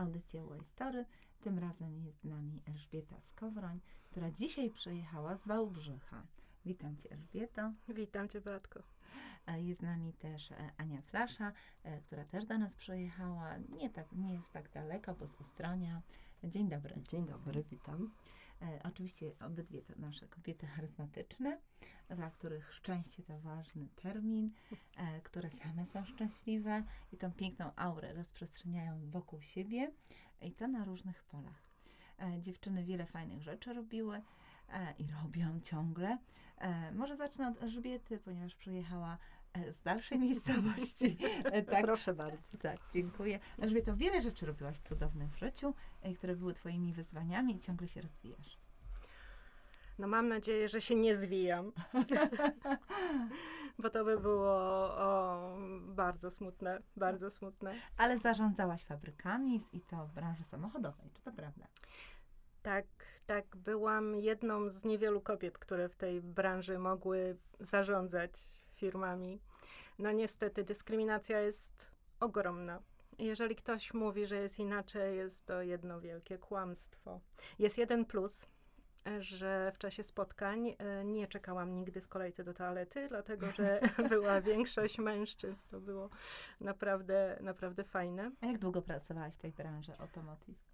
audycję Y-Story. Tym razem jest z nami Elżbieta Skowroń, która dzisiaj przyjechała z Wałbrzycha. Witam Cię Elżbieto. Witam Cię Beatko. E, Jest z nami też e, Ania Flasza, e, która też do nas przyjechała. Nie, tak, nie jest tak daleko, bo z Ustronia. Dzień dobry. Dzień dobry, witam. E, Oczywiście obydwie to nasze kobiety charyzmatyczne, dla których szczęście to ważny termin, e, które same są szczęśliwe i tą piękną aurę rozprzestrzeniają wokół siebie i to na różnych polach. E, Dziewczyny wiele fajnych rzeczy robiły e, i robią ciągle. E, Może zacznę od Elżbiety, ponieważ przyjechała e, z dalszej miejscowości. E, Tak, Proszę bardzo. tak, dziękuję. Elżbieto, wiele rzeczy robiłaś cudownych w życiu, e, które były twoimi wyzwaniami i ciągle się rozwijasz. No mam nadzieję, że się nie zwijam. Bo to by było o, bardzo smutne, bardzo smutne. Ale zarządzałaś fabrykami i to w branży samochodowej, czy to prawda? Tak, tak, byłam jedną z niewielu kobiet, które w tej branży mogły zarządzać firmami. No niestety dyskryminacja jest ogromna. Jeżeli ktoś mówi, że jest inaczej, jest to jedno wielkie kłamstwo. Jest jeden plus, że w czasie spotkań e, nie czekałam nigdy w kolejce do toalety, dlatego że była większość mężczyzn. To było naprawdę, naprawdę fajne. A jak długo pracowałaś w tej branży automotive?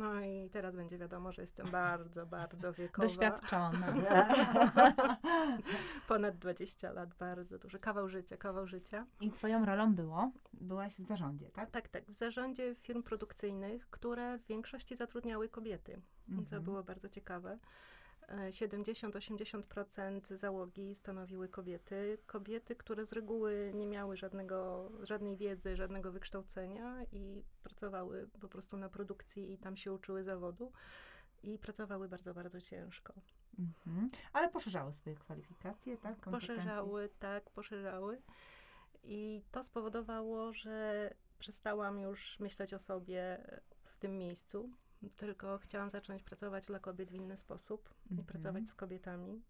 No i teraz będzie wiadomo, że jestem bardzo, bardzo wiekowa. Doświadczona. Ponad 20 lat, bardzo duży. Kawał życia, kawał życia. I twoją rolą było, byłaś w zarządzie, tak? Tak, tak. W zarządzie firm produkcyjnych, które w większości zatrudniały kobiety, co Mhm. było bardzo ciekawe. E, 70-80% załogi stanowiły kobiety. Kobiety, które z reguły nie miały żadnego, żadnej wiedzy, żadnego wykształcenia i pracowały po prostu na produkcji i tam się uczyły zawodu. I pracowały bardzo, bardzo ciężko. Mhm. Ale poszerzały swoje kwalifikacje, tak? Poszerzały, tak, poszerzały. I to spowodowało, że przestałam już myśleć o sobie w tym miejscu, tylko chciałam zacząć pracować dla kobiet w inny sposób i Mhm. pracować z kobietami,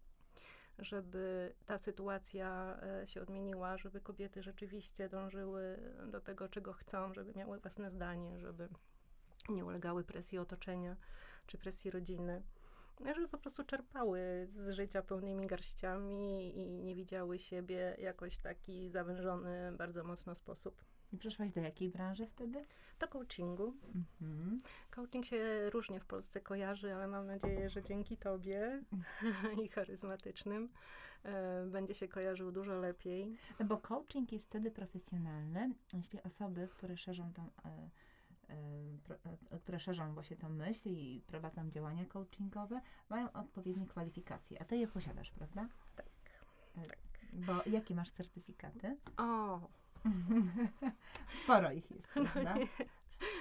żeby ta sytuacja e, się odmieniła, żeby kobiety rzeczywiście dążyły do tego, czego chcą, żeby miały własne zdanie, żeby nie ulegały presji otoczenia czy presji rodziny żeby po prostu czerpały z życia pełnymi garściami i nie widziały siebie jakoś taki zawężony bardzo mocno sposób. I przyszłaś do jakiej branży wtedy? Do coachingu. Mhm. Coaching się różnie w Polsce kojarzy, ale mam nadzieję, że dzięki tobie i charyzmatycznym e, będzie się kojarzył dużo lepiej. No Bo coaching jest wtedy profesjonalny, jeśli osoby, które szerzą tą, e, e, pro, e, które szerzą właśnie tą myśl i prowadzą działania coachingowe, mają odpowiednie kwalifikacje, a ty je posiadasz, prawda? Tak. E, tak. Bo jakie masz certyfikaty? O, Sporo ich jest, prawda?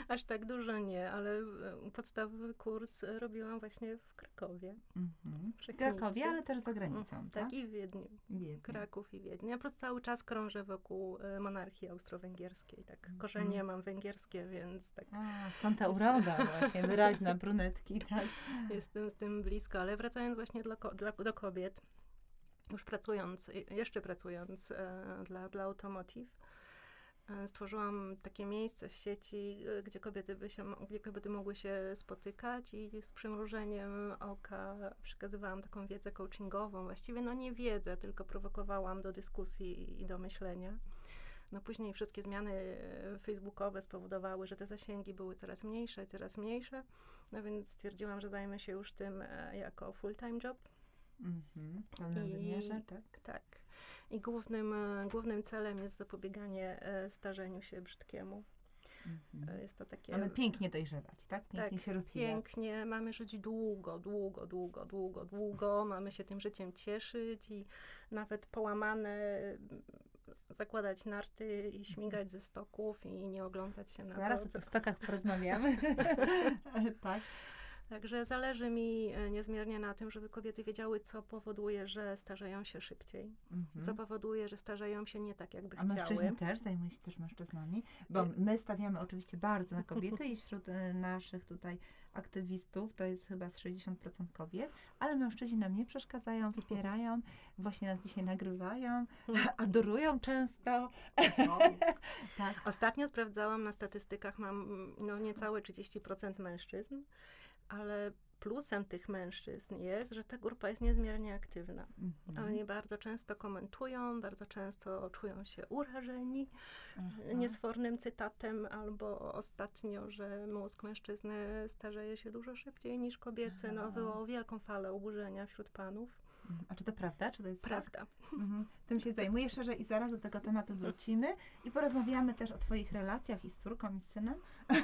aż tak dużo nie, ale e, podstawowy kurs e, robiłam właśnie w Krakowie. Mhm. w Krakowie, ale też za granicą, Mhm, tak? Tak, i w Wiedniu. Wiedniu. Kraków i Wiednia. Ja po prostu cały czas krążę wokół e, monarchii austro-węgierskiej. Tak, Mhm. korzenie mam węgierskie, więc tak A, stąd ta uroda właśnie, wyraźna brunetki, tak? jestem z tym blisko. Ale wracając właśnie dla, ko- dla, do kobiet, już pracując, jeszcze pracując e, dla, dla Automotive, stworzyłam takie miejsce w sieci, e, gdzie kobiety, by się, gdzie kobiety mogły się spotykać i z przymrużeniem oka przekazywałam taką wiedzę coachingową. Właściwie no nie wiedzę, tylko prowokowałam do dyskusji i do myślenia. No później wszystkie zmiany e, facebookowe spowodowały, że te zasięgi były coraz mniejsze, coraz mniejsze. No więc stwierdziłam, że zajmę się już tym e, jako full-time job. Mhm. W pełnym I- wymiarze, tak? Tak. I głównym, e, głównym celem jest zapobieganie e, starzeniu się brzydkiemu. Mhm. E, Jest to takie... Mamy pięknie dojrzewać, tak? Pięknie Tak, się rozwijać. Pięknie, mamy żyć długo, długo, długo, długo, długo. Mamy się tym życiem cieszyć i nawet połamane m, zakładać narty i śmigać ze stoków i nie oglądać się na Zaraz to, o co, tych stokach porozmawiamy. tak. Także zależy mi e, niezmiernie na tym, żeby kobiety wiedziały, co powoduje, że starzeją się szybciej, Mhm. co powoduje, że starzeją się nie tak, jakby A mężczyźni chciały. też, zajmuje się też mężczyznami, bo Y- my stawiamy oczywiście bardzo na kobiety i wśród e, naszych tutaj aktywistów to jest chyba z 60% kobiet, ale mężczyźni nam nie przeszkadzają, wspierają, właśnie nas dzisiaj nagrywają, adorują często. tak. Ostatnio sprawdzałam na statystykach, mam mm, no, niecałe 30% mężczyzn, ale plusem tych mężczyzn jest, że ta grupa jest niezmiernie aktywna. Mhm. Oni bardzo często komentują, bardzo często czują się urażeni Aha. niesfornym cytatem, albo ostatnio, że mózg mężczyzny starzeje się dużo szybciej niż kobiecy. No, wywołał wielką falę oburzenia wśród panów. A czy to prawda? Czy to jest tak? Prawda. Mhm. Tym się zajmuję szerzej i zaraz do tego tematu wrócimy i porozmawiamy też o Twoich relacjach i z córką, i z synem.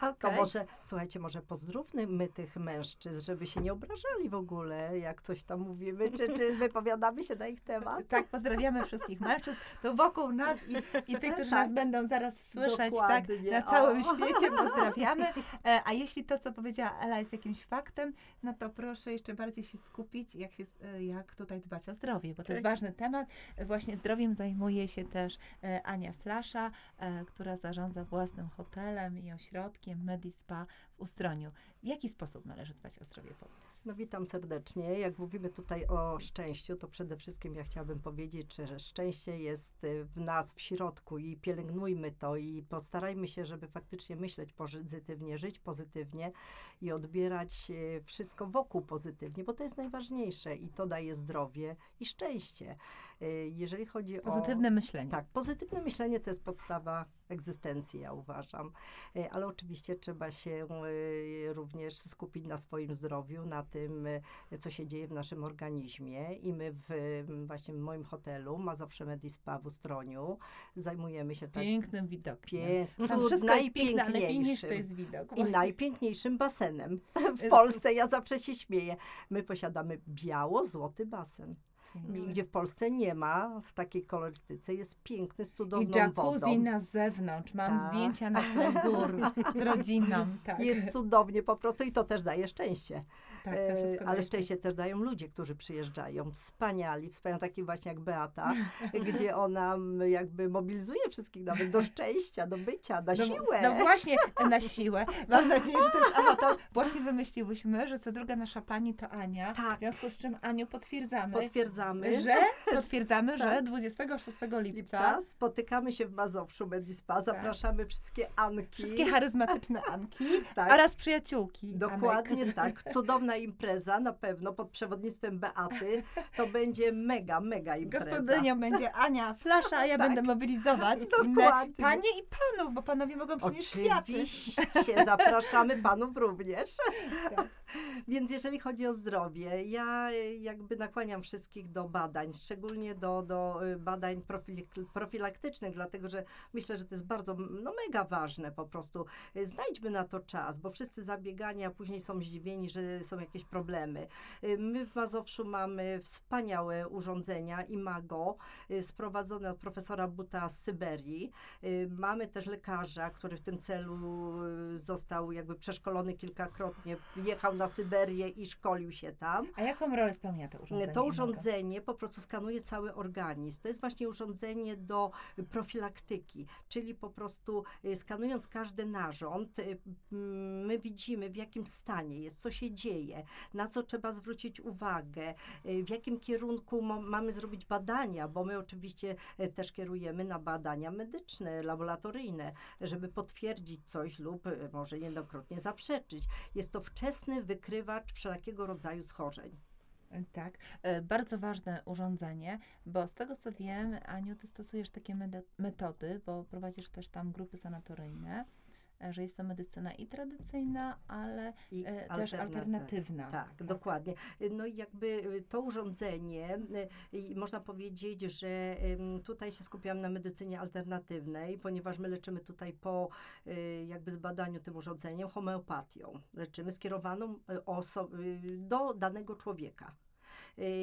To Okej. może, słuchajcie, może pozdrówmy tych mężczyzn, żeby się nie obrażali w ogóle, jak coś tam mówimy, czy, czy wypowiadamy się na ich temat. Tak, pozdrawiamy wszystkich mężczyzn, to wokół nas i, i tych, którzy Tak. nas będą zaraz słyszeć, tak, na całym O. świecie, pozdrawiamy. E, A jeśli to, co powiedziała Ela jest jakimś faktem, no to proszę jeszcze bardziej się skupić, jak, się, e, jak tutaj dbać o zdrowie, bo to jest Tak. ważny temat. Właśnie zdrowiem zajmuje się też e, Ania Flasza, e, która zarządza własnym hotelem i ośrodkiem Medispa w Ustroniu. W jaki sposób należy dbać o zdrowie? Powiedz. No witam serdecznie. Jak mówimy tutaj o szczęściu, to przede wszystkim ja chciałabym powiedzieć, że szczęście jest w nas, w środku i pielęgnujmy to i postarajmy się, żeby faktycznie myśleć pozytywnie, żyć pozytywnie i odbierać wszystko wokół pozytywnie, bo to jest najważniejsze i to daje zdrowie i szczęście. Y, Jeżeli chodzi o... Pozytywne myślenie. Tak, pozytywne myślenie to jest podstawa egzystencji, ja uważam. E, Ale oczywiście trzeba się e, również skupić na swoim zdrowiu, na tym, e, co się dzieje w naszym organizmie. I my w, właśnie w moim hotelu, Mazowsze Medispa w Ustroniu, zajmujemy się Z tak pięknym widokiem. pie, Tam wszystko jest piękne, ale to jest widok. I najpiękniejszym basenem w Y, Polsce. Ja zawsze się śmieję. My posiadamy biało-złoty basen, Pięknie. gdzie w Polsce nie ma w takiej kolorystyce. Jest piękny, z cudowną I jacuzzi wodą. na zewnątrz. Mam Tak. zdjęcia na tle gór z rodziną. Tak, Jest cudownie po prostu i to też daje szczęście. Tak, E, ale szczęście też dają ludzie, którzy przyjeżdżają. Wspaniali, wspaniali, taki właśnie jak Beata, gdzie ona jakby mobilizuje wszystkich nawet do szczęścia, do bycia, na No, siłę. no właśnie, na siłę. Mam nadzieję, że to jest, aha, to właśnie wymyśliłyśmy, że co druga nasza pani to Ania. W Tak. związku z czym, Aniu, potwierdzamy, Potwierdzamy. że, potwierdzamy, że Tak. 26 lipca Lipca spotykamy się w Mazowszu Medispa. Zapraszamy wszystkie Anki. wszystkie charyzmatyczne Anki Tak. oraz przyjaciółki Anek. Dokładnie tak. Cudowna impreza na pewno pod przewodnictwem Beaty. To będzie mega, mega impreza. Gospodynią będzie Ania Flasza, a ja Tak. będę mobilizować Dokładnie. panie i panów, bo panowie mogą przynieść kwiaty. Oczywiście, zapraszamy panów również. Tak. Więc jeżeli chodzi o zdrowie, ja y, jakby nakłaniam wszystkich do badań, szczególnie do, do y, badań profil- profilaktycznych, dlatego że myślę, że to jest bardzo no, mega ważne po prostu. Y, Znajdźmy na to czas, bo wszyscy zabiegani, a później są zdziwieni, że są jakieś problemy. Y, My w Mazowszu mamy wspaniałe urządzenia Imago, sprowadzone od profesora Buta z Syberii. Mamy też lekarza, który w tym celu został jakby przeszkolony kilkakrotnie, jechał na Syberię i szkolił się tam. A jaką rolę spełnia to urządzenie? To urządzenie po prostu skanuje cały organizm. To jest właśnie urządzenie do profilaktyki, czyli po prostu y, skanując każdy narząd, y, my widzimy w jakim stanie jest, co się dzieje, na co trzeba zwrócić uwagę, y, w jakim kierunku mamy zrobić badania, bo my oczywiście też kierujemy na badania medyczne, laboratoryjne, żeby potwierdzić coś lub może niejednokrotnie zaprzeczyć. Jest to wczesny wykrywacz wszelkiego rodzaju schorzeń. Tak, e, bardzo ważne urządzenie, bo z tego co wiem, Aniu, ty stosujesz takie metody, bo prowadzisz też tam grupy sanatoryjne, e, że jest to medycyna i tradycyjna, ale I e, też alternatywna. Tak, dokładnie. No i jakby y, to urządzenie, y, można powiedzieć, że tutaj się skupiałam na medycynie alternatywnej, ponieważ my leczymy tutaj po y, jakby zbadaniu tym urządzeniem homeopatią. Leczymy skierowaną oso- do danego człowieka.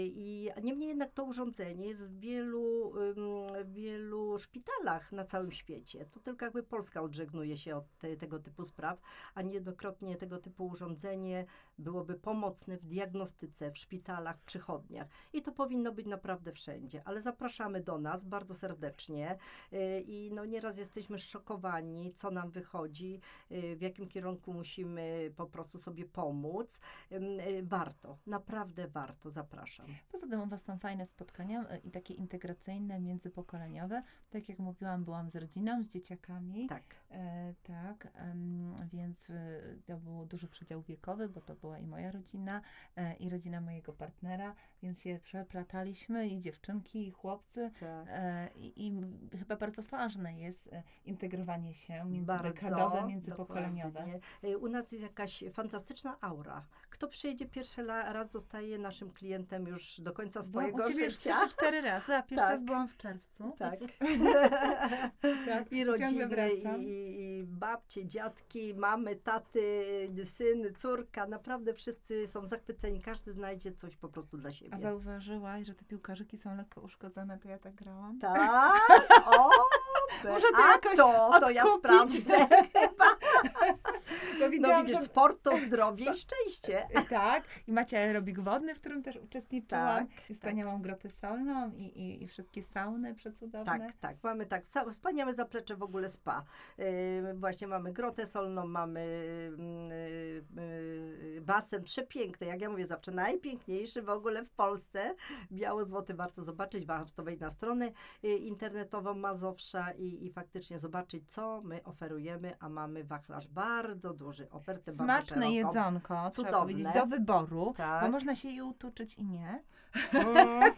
I niemniej jednak to urządzenie jest w wielu, wielu szpitalach na całym świecie. To tylko jakby Polska odżegnuje się od te, tego typu spraw, a niejednokrotnie tego typu urządzenie byłoby pomocne w diagnostyce, w szpitalach, w przychodniach. I to powinno być naprawdę wszędzie. Ale zapraszamy do nas bardzo serdecznie i no nieraz jesteśmy szokowani, co nam wychodzi, w jakim kierunku musimy po prostu sobie pomóc. Warto, naprawdę warto, zapraszam. Poza tym u Was są fajne spotkania e, i takie integracyjne, międzypokoleniowe. Tak jak mówiłam, byłam z rodziną, z dzieciakami. Tak. E, tak, więc e, to był duży przedział wiekowy, bo to była i moja rodzina, e, i rodzina mojego partnera, więc się przeplataliśmy i dziewczynki, i chłopcy. Tak. I, I, chyba bardzo ważne jest integrowanie się międzydekadowe, międzypokoleniowe. Dokładnie. U nas jest jakaś fantastyczna aura. Kto przyjedzie pierwszy raz, zostaje naszym klientem już do końca swojego no, u ciebie życia. Czy cztery razy, a pierwszy tak. raz byłam w czerwcu. Tak. tak. I rodziny, i, i babcie, dziadki, mamy, taty, syn, córka. Naprawdę wszyscy są zachwyceni. Każdy znajdzie coś po prostu dla siebie. A zauważyłaś, że te piłkarzyki są lekko uszkodzone, to ja tak grałam? Tak? O! Może to jakoś to, to ja sprawdzę chyba. No, widzisz, że... sport to zdrowie i szczęście. Tak. I macie aerobik wodny, w którym też uczestniczyłam. Tak, I wspaniałą tak. grotę solną i, i, i, wszystkie sauny przecudowne. Tak, tak. Mamy tak. Wspaniałe zaplecze w ogóle spa. Yy, właśnie mamy grotę solną, mamy yy, yy, basen przepiękny. Jak ja mówię zawsze, najpiękniejszy w ogóle w Polsce. Biało-złoty warto zobaczyć. Warto wejść na stronę y, internetową Mazowsza i, i faktycznie zobaczyć, co my oferujemy, a mamy wachlarz bardzo duży, ofertę Smaczne bardzo jedzonko, Cudowne. do wyboru, tak. bo można się i utuczyć i nie. Mm.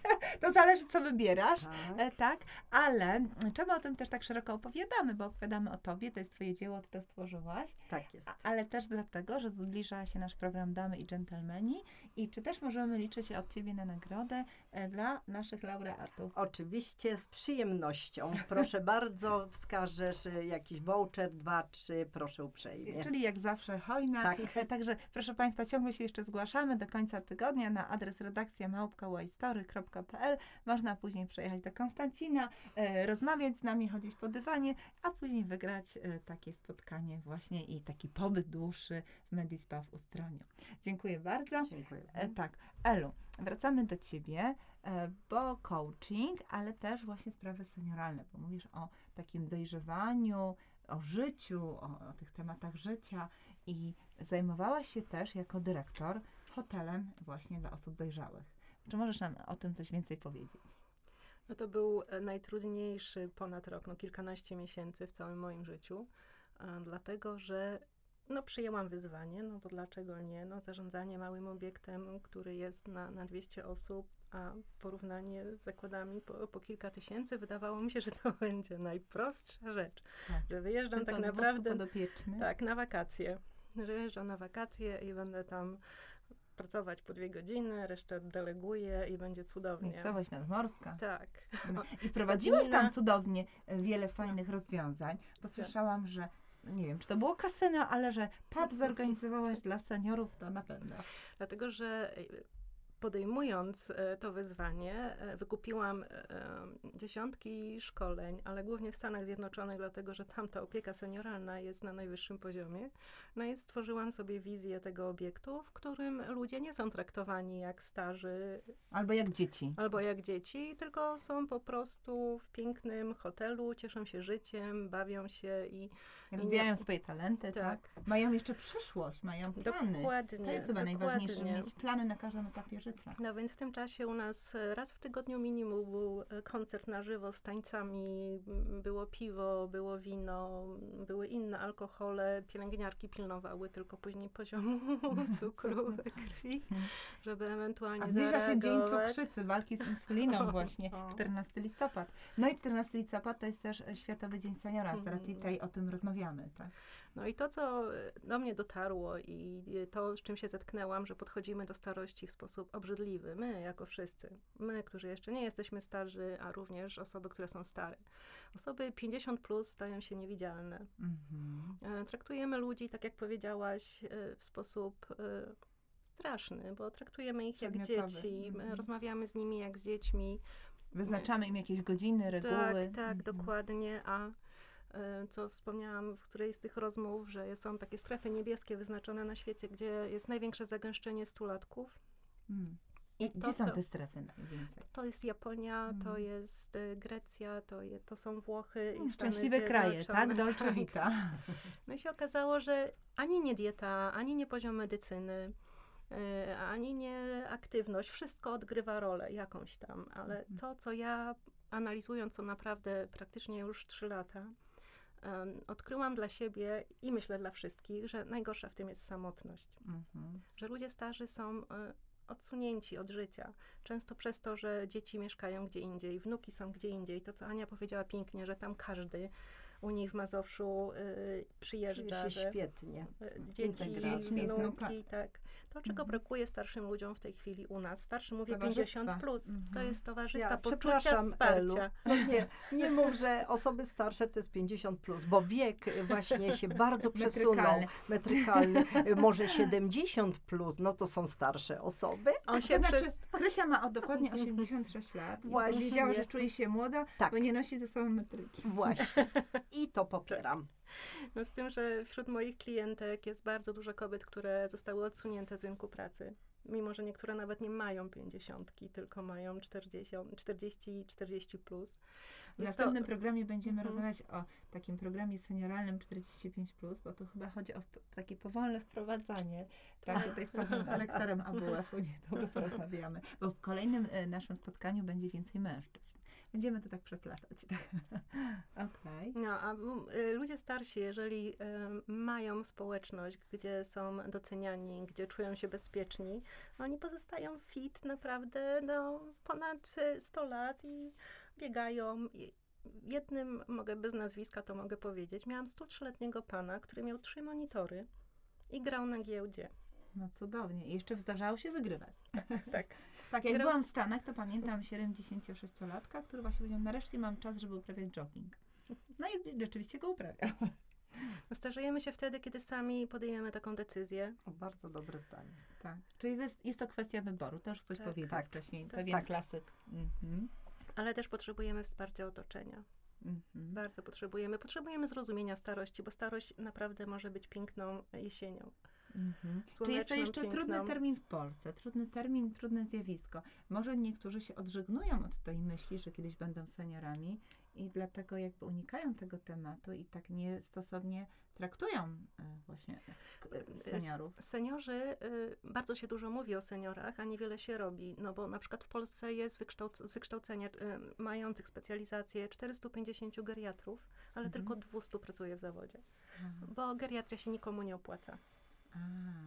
Zależy, co wybierasz, tak. E, tak. Ale czemu o tym też tak szeroko opowiadamy? Bo opowiadamy o tobie, to jest twoje dzieło, ty to stworzyłaś. Tak jest. Ale też dlatego, że zbliża się nasz program Damy i Dżentelmeni i czy też możemy liczyć od ciebie na nagrodę e, dla naszych laureatów? Oczywiście, z przyjemnością. Proszę bardzo, wskażesz e, jakiś voucher, dwa, trzy, proszę uprzejmie. Czyli jak zawsze hojna. Tak. Także proszę Państwa, ciągle się jeszcze zgłaszamy do końca tygodnia na adres redakcja małpka waystory.pl. Można później przejechać do Konstancina, e, rozmawiać z nami, chodzić po dywanie, a później wygrać e, takie spotkanie właśnie i taki pobyt dłuższy w Medispa w Ustroniu. Dziękuję bardzo. Dziękuję. E, tak, Elu, wracamy do Ciebie, bo coaching, ale też właśnie sprawy senioralne, bo mówisz o takim dojrzewaniu, o życiu, o, o tych tematach życia i zajmowałaś się też jako dyrektor hotelem właśnie dla osób dojrzałych. Czy możesz nam o tym coś więcej powiedzieć? No to był e, najtrudniejszy ponad rok, no kilkanaście miesięcy w całym moim życiu, dlatego że no przyjęłam wyzwanie, no bo dlaczego nie? No zarządzanie małym obiektem, który jest na, na 200 osób, a porównanie z zakładami po, po kilka tysięcy, wydawało mi się, że to będzie najprostsza rzecz. Tak. Że wyjeżdżam tak naprawdę tak, na wakacje. Że wyjeżdżam na wakacje i będę tam pracować po dwie godziny, resztę deleguję i będzie cudownie. Miejscowość nadmorska. Tak. I prowadziłaś tam cudownie e, wiele fajnych rozwiązań, bo słyszałam, że nie wiem, czy to było kasyno, ale że pub zorganizowałaś dla seniorów, to na pewno. Dlatego, że podejmując e, to wyzwanie, e, wykupiłam e, dziesiątki szkoleń, ale głównie w Stanach Zjednoczonych, dlatego że tam ta opieka senioralna jest na najwyższym poziomie. No i stworzyłam sobie wizję tego obiektu, w którym ludzie nie są traktowani jak starzy. Albo jak dzieci. Albo jak dzieci, tylko są po prostu w pięknym hotelu, cieszą się życiem, bawią się i Rozwijają swoje talenty, tak. tak. Mają jeszcze przyszłość, mają plany. Dokładnie. To jest chyba najważniejsze, mieć plany na każdym etapie życia. No więc w tym czasie u nas raz w tygodniu minimum był e, koncert na żywo z tańcami, było piwo, było wino, były inne alkohole, pielęgniarki pilnowały tylko później poziomu cukru we krwi, żeby ewentualnie A zbliża się Dzień Cukrzycy, walki z insuliną właśnie, 14 listopad. No i 14 listopad to jest też Światowy Dzień Seniora, z racji tej o tym rozmawiamy rozmawiamy. Tak? No i to, co e, do mnie dotarło i to, z czym się zetknęłam, że podchodzimy do starości w sposób obrzydliwy. My, jako wszyscy. My, którzy jeszcze nie jesteśmy starzy, a również osoby, które są stare. Osoby 50 plus stają się niewidzialne. Mhm. E, traktujemy ludzi, tak jak powiedziałaś, e, w sposób straszny, bo traktujemy ich jak dzieci, Mhm. rozmawiamy z nimi jak z dziećmi. Wyznaczamy im jakieś godziny, reguły. Tak, tak, Mhm. dokładnie. A e, co wspomniałam w którejś z tych rozmów, że są takie strefy niebieskie wyznaczone na świecie, gdzie jest największe zagęszczenie stulatków. Mm. I To, gdzie są co- te strefy najwięcej? To jest Japonia, to Mhm. jest e, Grecja, to, je, to są Włochy i Mm, Stany Szczęśliwe kraje, tak? Dolce Vita. No i się okazało, że ani nie dieta, ani nie poziom medycyny, e, ani nie aktywność, wszystko odgrywa rolę jakąś tam, ale to, co ja analizując to naprawdę praktycznie już trzy lata, em, odkryłam dla siebie i myślę dla wszystkich, że najgorsza w tym jest samotność. Mhm. Że ludzie starzy są e, odsunięci od życia. Często przez to, że dzieci mieszkają gdzie indziej, wnuki są gdzie indziej. To, co Ania powiedziała pięknie, że tam każdy u niej w Mazowszu y, przyjeżdża, się że świetnie. y, dzieci, wnuki, tak. To, czego Mhm. brakuje starszym ludziom w tej chwili u nas. Starszy mówię Towarzystwa. 50 plus. To Mhm. jest towarzystwa, Ja poczucia przepraszam, Elu. wsparcia. No nie, nie mów, że osoby starsze to jest 50 plus, bo wiek właśnie się bardzo przesunął. Metrykalny. Metrykalny. Może 70 plus, no to są starsze osoby. On To się znaczy, przez... Krysia ma o dokładnie 86 lat Właśnie. powiedziała, że czuje się młoda, Tak. bo nie nosi ze sobą metryki. Właśnie. I to popieram. No z tym, że wśród moich klientek jest bardzo dużo kobiet, które zostały odsunięte z rynku pracy. Mimo, że niektóre nawet nie mają 50, tylko mają 40, 40 40 plus. W Jest to- następnym programie będziemy Mhm. rozmawiać o takim programie senioralnym 45+, bo tu chyba chodzi o takie powolne wprowadzanie. Tak, tutaj z panem rektorem AWF-u niedługo porozmawiamy, bo w kolejnym e, naszym spotkaniu będzie więcej mężczyzn. Będziemy to tak przeplatać. Tak. Okej. No, a y, ludzie starsi, jeżeli y, mają społeczność, gdzie są doceniani, gdzie czują się bezpieczni, oni pozostają fit naprawdę no, ponad y, 100 lat i biegają. Jednym, mogę bez nazwiska to mogę powiedzieć, miałam 103-letniego pana, który miał trzy monitory i grał na giełdzie. No cudownie. I jeszcze zdarzało się wygrywać. Tak. Tak, jak Teraz- byłam w Stanach, to pamiętam 76-latka, który właśnie powiedział, nareszcie mam czas, żeby uprawiać jogging. No i rzeczywiście go uprawiał. No, Starzejemy się wtedy, kiedy sami podejmiemy taką decyzję. O, bardzo dobre zdanie. Tak. Czyli to jest, jest to kwestia wyboru. To już ktoś Tak, powiedział tak, wcześniej. tak. Pewien Tak. klasyk. Mhm. Ale też potrzebujemy wsparcia otoczenia. Mhm. Bardzo potrzebujemy. Potrzebujemy zrozumienia starości, bo starość naprawdę może być piękną jesienią. Mhm. Czy jest to jeszcze piękną. trudny termin w Polsce? Trudny termin, trudne zjawisko. Może niektórzy się odżegnują od tej myśli, że kiedyś będą seniorami i dlatego jakby unikają tego tematu i tak niestosownie traktują e, właśnie e, seniorów. Seniorzy, y, bardzo się dużo mówi o seniorach, a niewiele się robi. No bo na przykład w Polsce jest wykształc- z wykształcenia y, mających specjalizację 450 geriatrów, ale Mhm. tylko 200 pracuje w zawodzie. Aha. Bo geriatria się nikomu nie opłaca.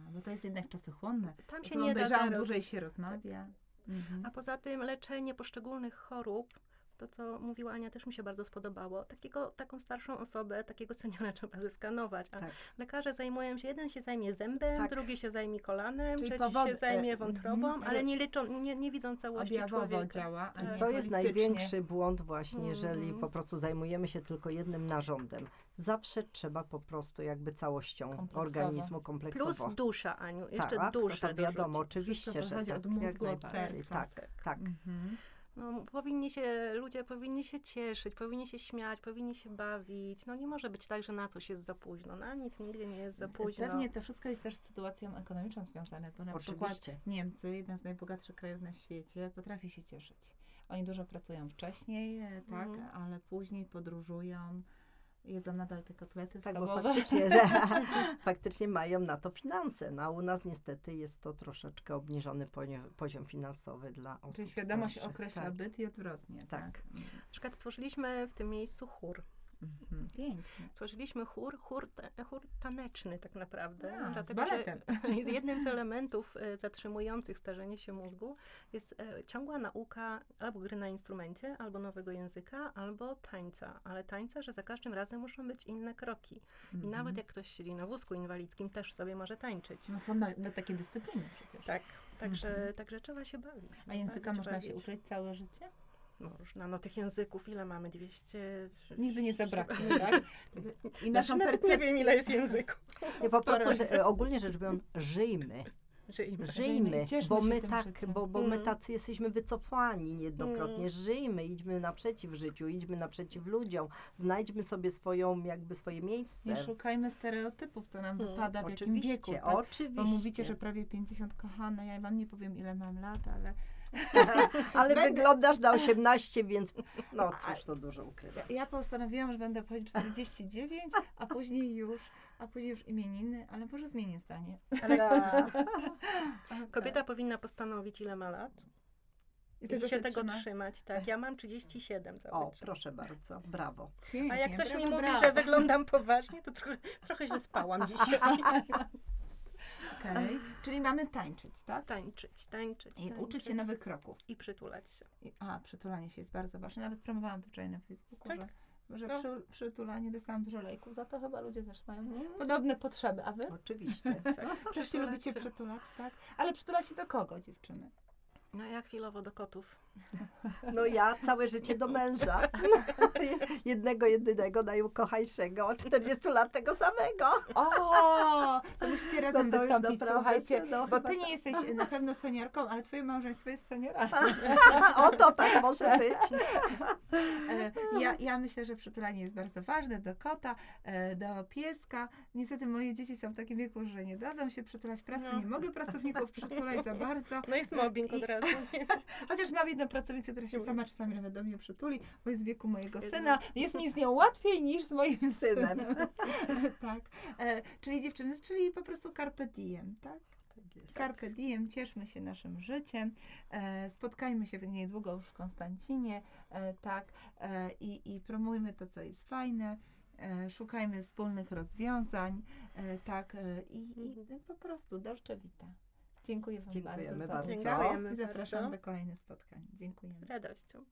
A, bo to jest jednak czasochłonne. Tam się nie da dłużej się rozmawia. Mhm. A poza tym leczenie poszczególnych chorób, to co mówiła Ania, też mi się bardzo spodobało. Takiego, taką starszą osobę, takiego seniora trzeba zeskanować. A Tak. lekarze zajmują się, jeden się zajmie zębem, Tak. drugi się zajmie kolanem, Czyli trzeci powody- się zajmie e, wątrobą, mhm. ale nie, liczą, nie, nie widzą całości Objawowo człowieka. działa, a Tak. nie To jest największy błąd właśnie, jeżeli Mhm. po prostu zajmujemy się tylko jednym narządem. Zawsze trzeba po prostu jakby całością Kompleksowo. organizmu kompleksowo. Plus dusza, Aniu, jeszcze tak, duszę to wiadomo, dorzucić. oczywiście, Wszystko że tak, od mózgu, jak od najbardziej. serca. Tak, tak. Mhm. No, powinni się, ludzie powinni się cieszyć, powinni się śmiać, powinni się bawić. No nie może być tak, że na coś jest za późno. Na nic nigdy nie jest za późno. Pewnie to wszystko jest też z sytuacją ekonomiczną związane, bo na przykład Oczywiście. Niemcy, jeden z najbogatszych krajów na świecie, potrafi się cieszyć. Oni dużo pracują wcześniej, e, tak, Mhm. ale później podróżują, jedzą nadal te kotlety Tak, bo faktycznie, że faktycznie mają na to finanse. No, a u nas niestety jest to troszeczkę obniżony poziom, poziom finansowy dla osób Czyli świadomość starszych. określa tak. byt i odwrotnie. Tak. Tak. Na przykład stworzyliśmy w tym miejscu chór. Mhm. Pięknie. Stworzyliśmy chór, chór, te, chór taneczny tak naprawdę. A, z dlatego, baletem. jednym z elementów e, zatrzymujących starzenie się mózgu jest e, ciągła nauka albo gry na instrumencie, albo nowego języka, albo tańca. Ale tańca, że za każdym razem muszą być inne kroki. I Mhm. nawet jak ktoś siedzi na wózku inwalidzkim, też sobie może tańczyć. No są na, na takie dyscypliny przecież. Tak, także, Mhm. także trzeba się bawić. A języka bawić, można się bawić. uczyć całe życie? Można, no tych języków ile mamy? 200? Nigdy nie zabraknie, tak? I Znaczy, naszą nie percepcję wiem ile jest języków. Nie, po prostu, e, ogólnie rzecz biorąc, żyjmy. Żyjmy. Żyjmy, i cieszmy bo my tak, życiem. bo, bo my Mm. tacy jesteśmy wycofani niejednokrotnie. Mm. Żyjmy, idźmy naprzeciw życiu, idźmy naprzeciw ludziom, znajdźmy sobie swoją, jakby swoje miejsce. Nie szukajmy stereotypów, co nam Hmm, wypada, w jakim Oczywiście, wieku. Tak? oczywiście. Bo mówicie, że prawie 50 kochana. Ja wam nie powiem, ile mam lat, ale Ale Będę- wyglądasz na 18, więc no cóż to dużo ukrywa. ja postanowiłam, że będę powiedzieć 49, a później już, a później już imieniny, ale może zmienię zdanie. Kobieta powinna postanowić, ile ma lat. I I się tego trzyma. trzymać, tak. Ja mam 37 cały O, czas. proszę bardzo, brawo. A Pięknie, jak ktoś mi brawo, mówi, brawo. że wyglądam poważnie, to trochę, trochę źle spałam dzisiaj. Okej, Czyli mamy tańczyć, tak? Tańczyć, tańczyć, I tańczyć. uczyć się nowych kroków. I przytulać się. I, a, przytulanie się jest bardzo ważne. Nawet promowałam to wczoraj na Facebooku, Tak? że, że No. przy, przytulanie dostałam dużo lejków. Za to chyba ludzie też mają podobne potrzeby. A wy? Oczywiście. Tak. Przecież lubicie przytulać, tak? Ale przytulać się do kogo, dziewczyny? No ja chwilowo do kotów. No ja całe życie do męża. Jednego, jedynego, najukochańszego, 40 lat tego samego. O, to musicie razem No to wystąpić, naprawdę, słuchajcie. no bo ty tak. nie jesteś na pewno seniorką, ale twoje małżeństwo jest senioralne. O, to tak może być. E, Ja, ja myślę, że przytulanie jest bardzo ważne do kota, e, do pieska. Niestety moje dzieci są w takim wieku, że nie dadzą się przytulać pracy. No. Nie mogę pracowników przytulać za bardzo. No jest mobbing od I- razu. Chociaż mam jedną pracownicę, która się sama czasami nawet do mnie przytuli, bo jest w wieku mojego syna. Jest mi z nią łatwiej niż z moim Synem. tak. E, czyli dziewczyny, czyli po prostu carpe diem, tak? Tak jest. Carpe diem, cieszmy się naszym życiem. E, spotkajmy się niedługo już w Konstancinie, e, tak, e, i, i promujmy to, co jest fajne. E, szukajmy wspólnych rozwiązań, e, tak, e, i, i po prostu dolce vita. Dziękuję Wam Dziękujemy bardzo. za bardzo. Dziękujemy I zapraszam bardzo. do kolejnych spotkań. Dziękujemy. Z radością.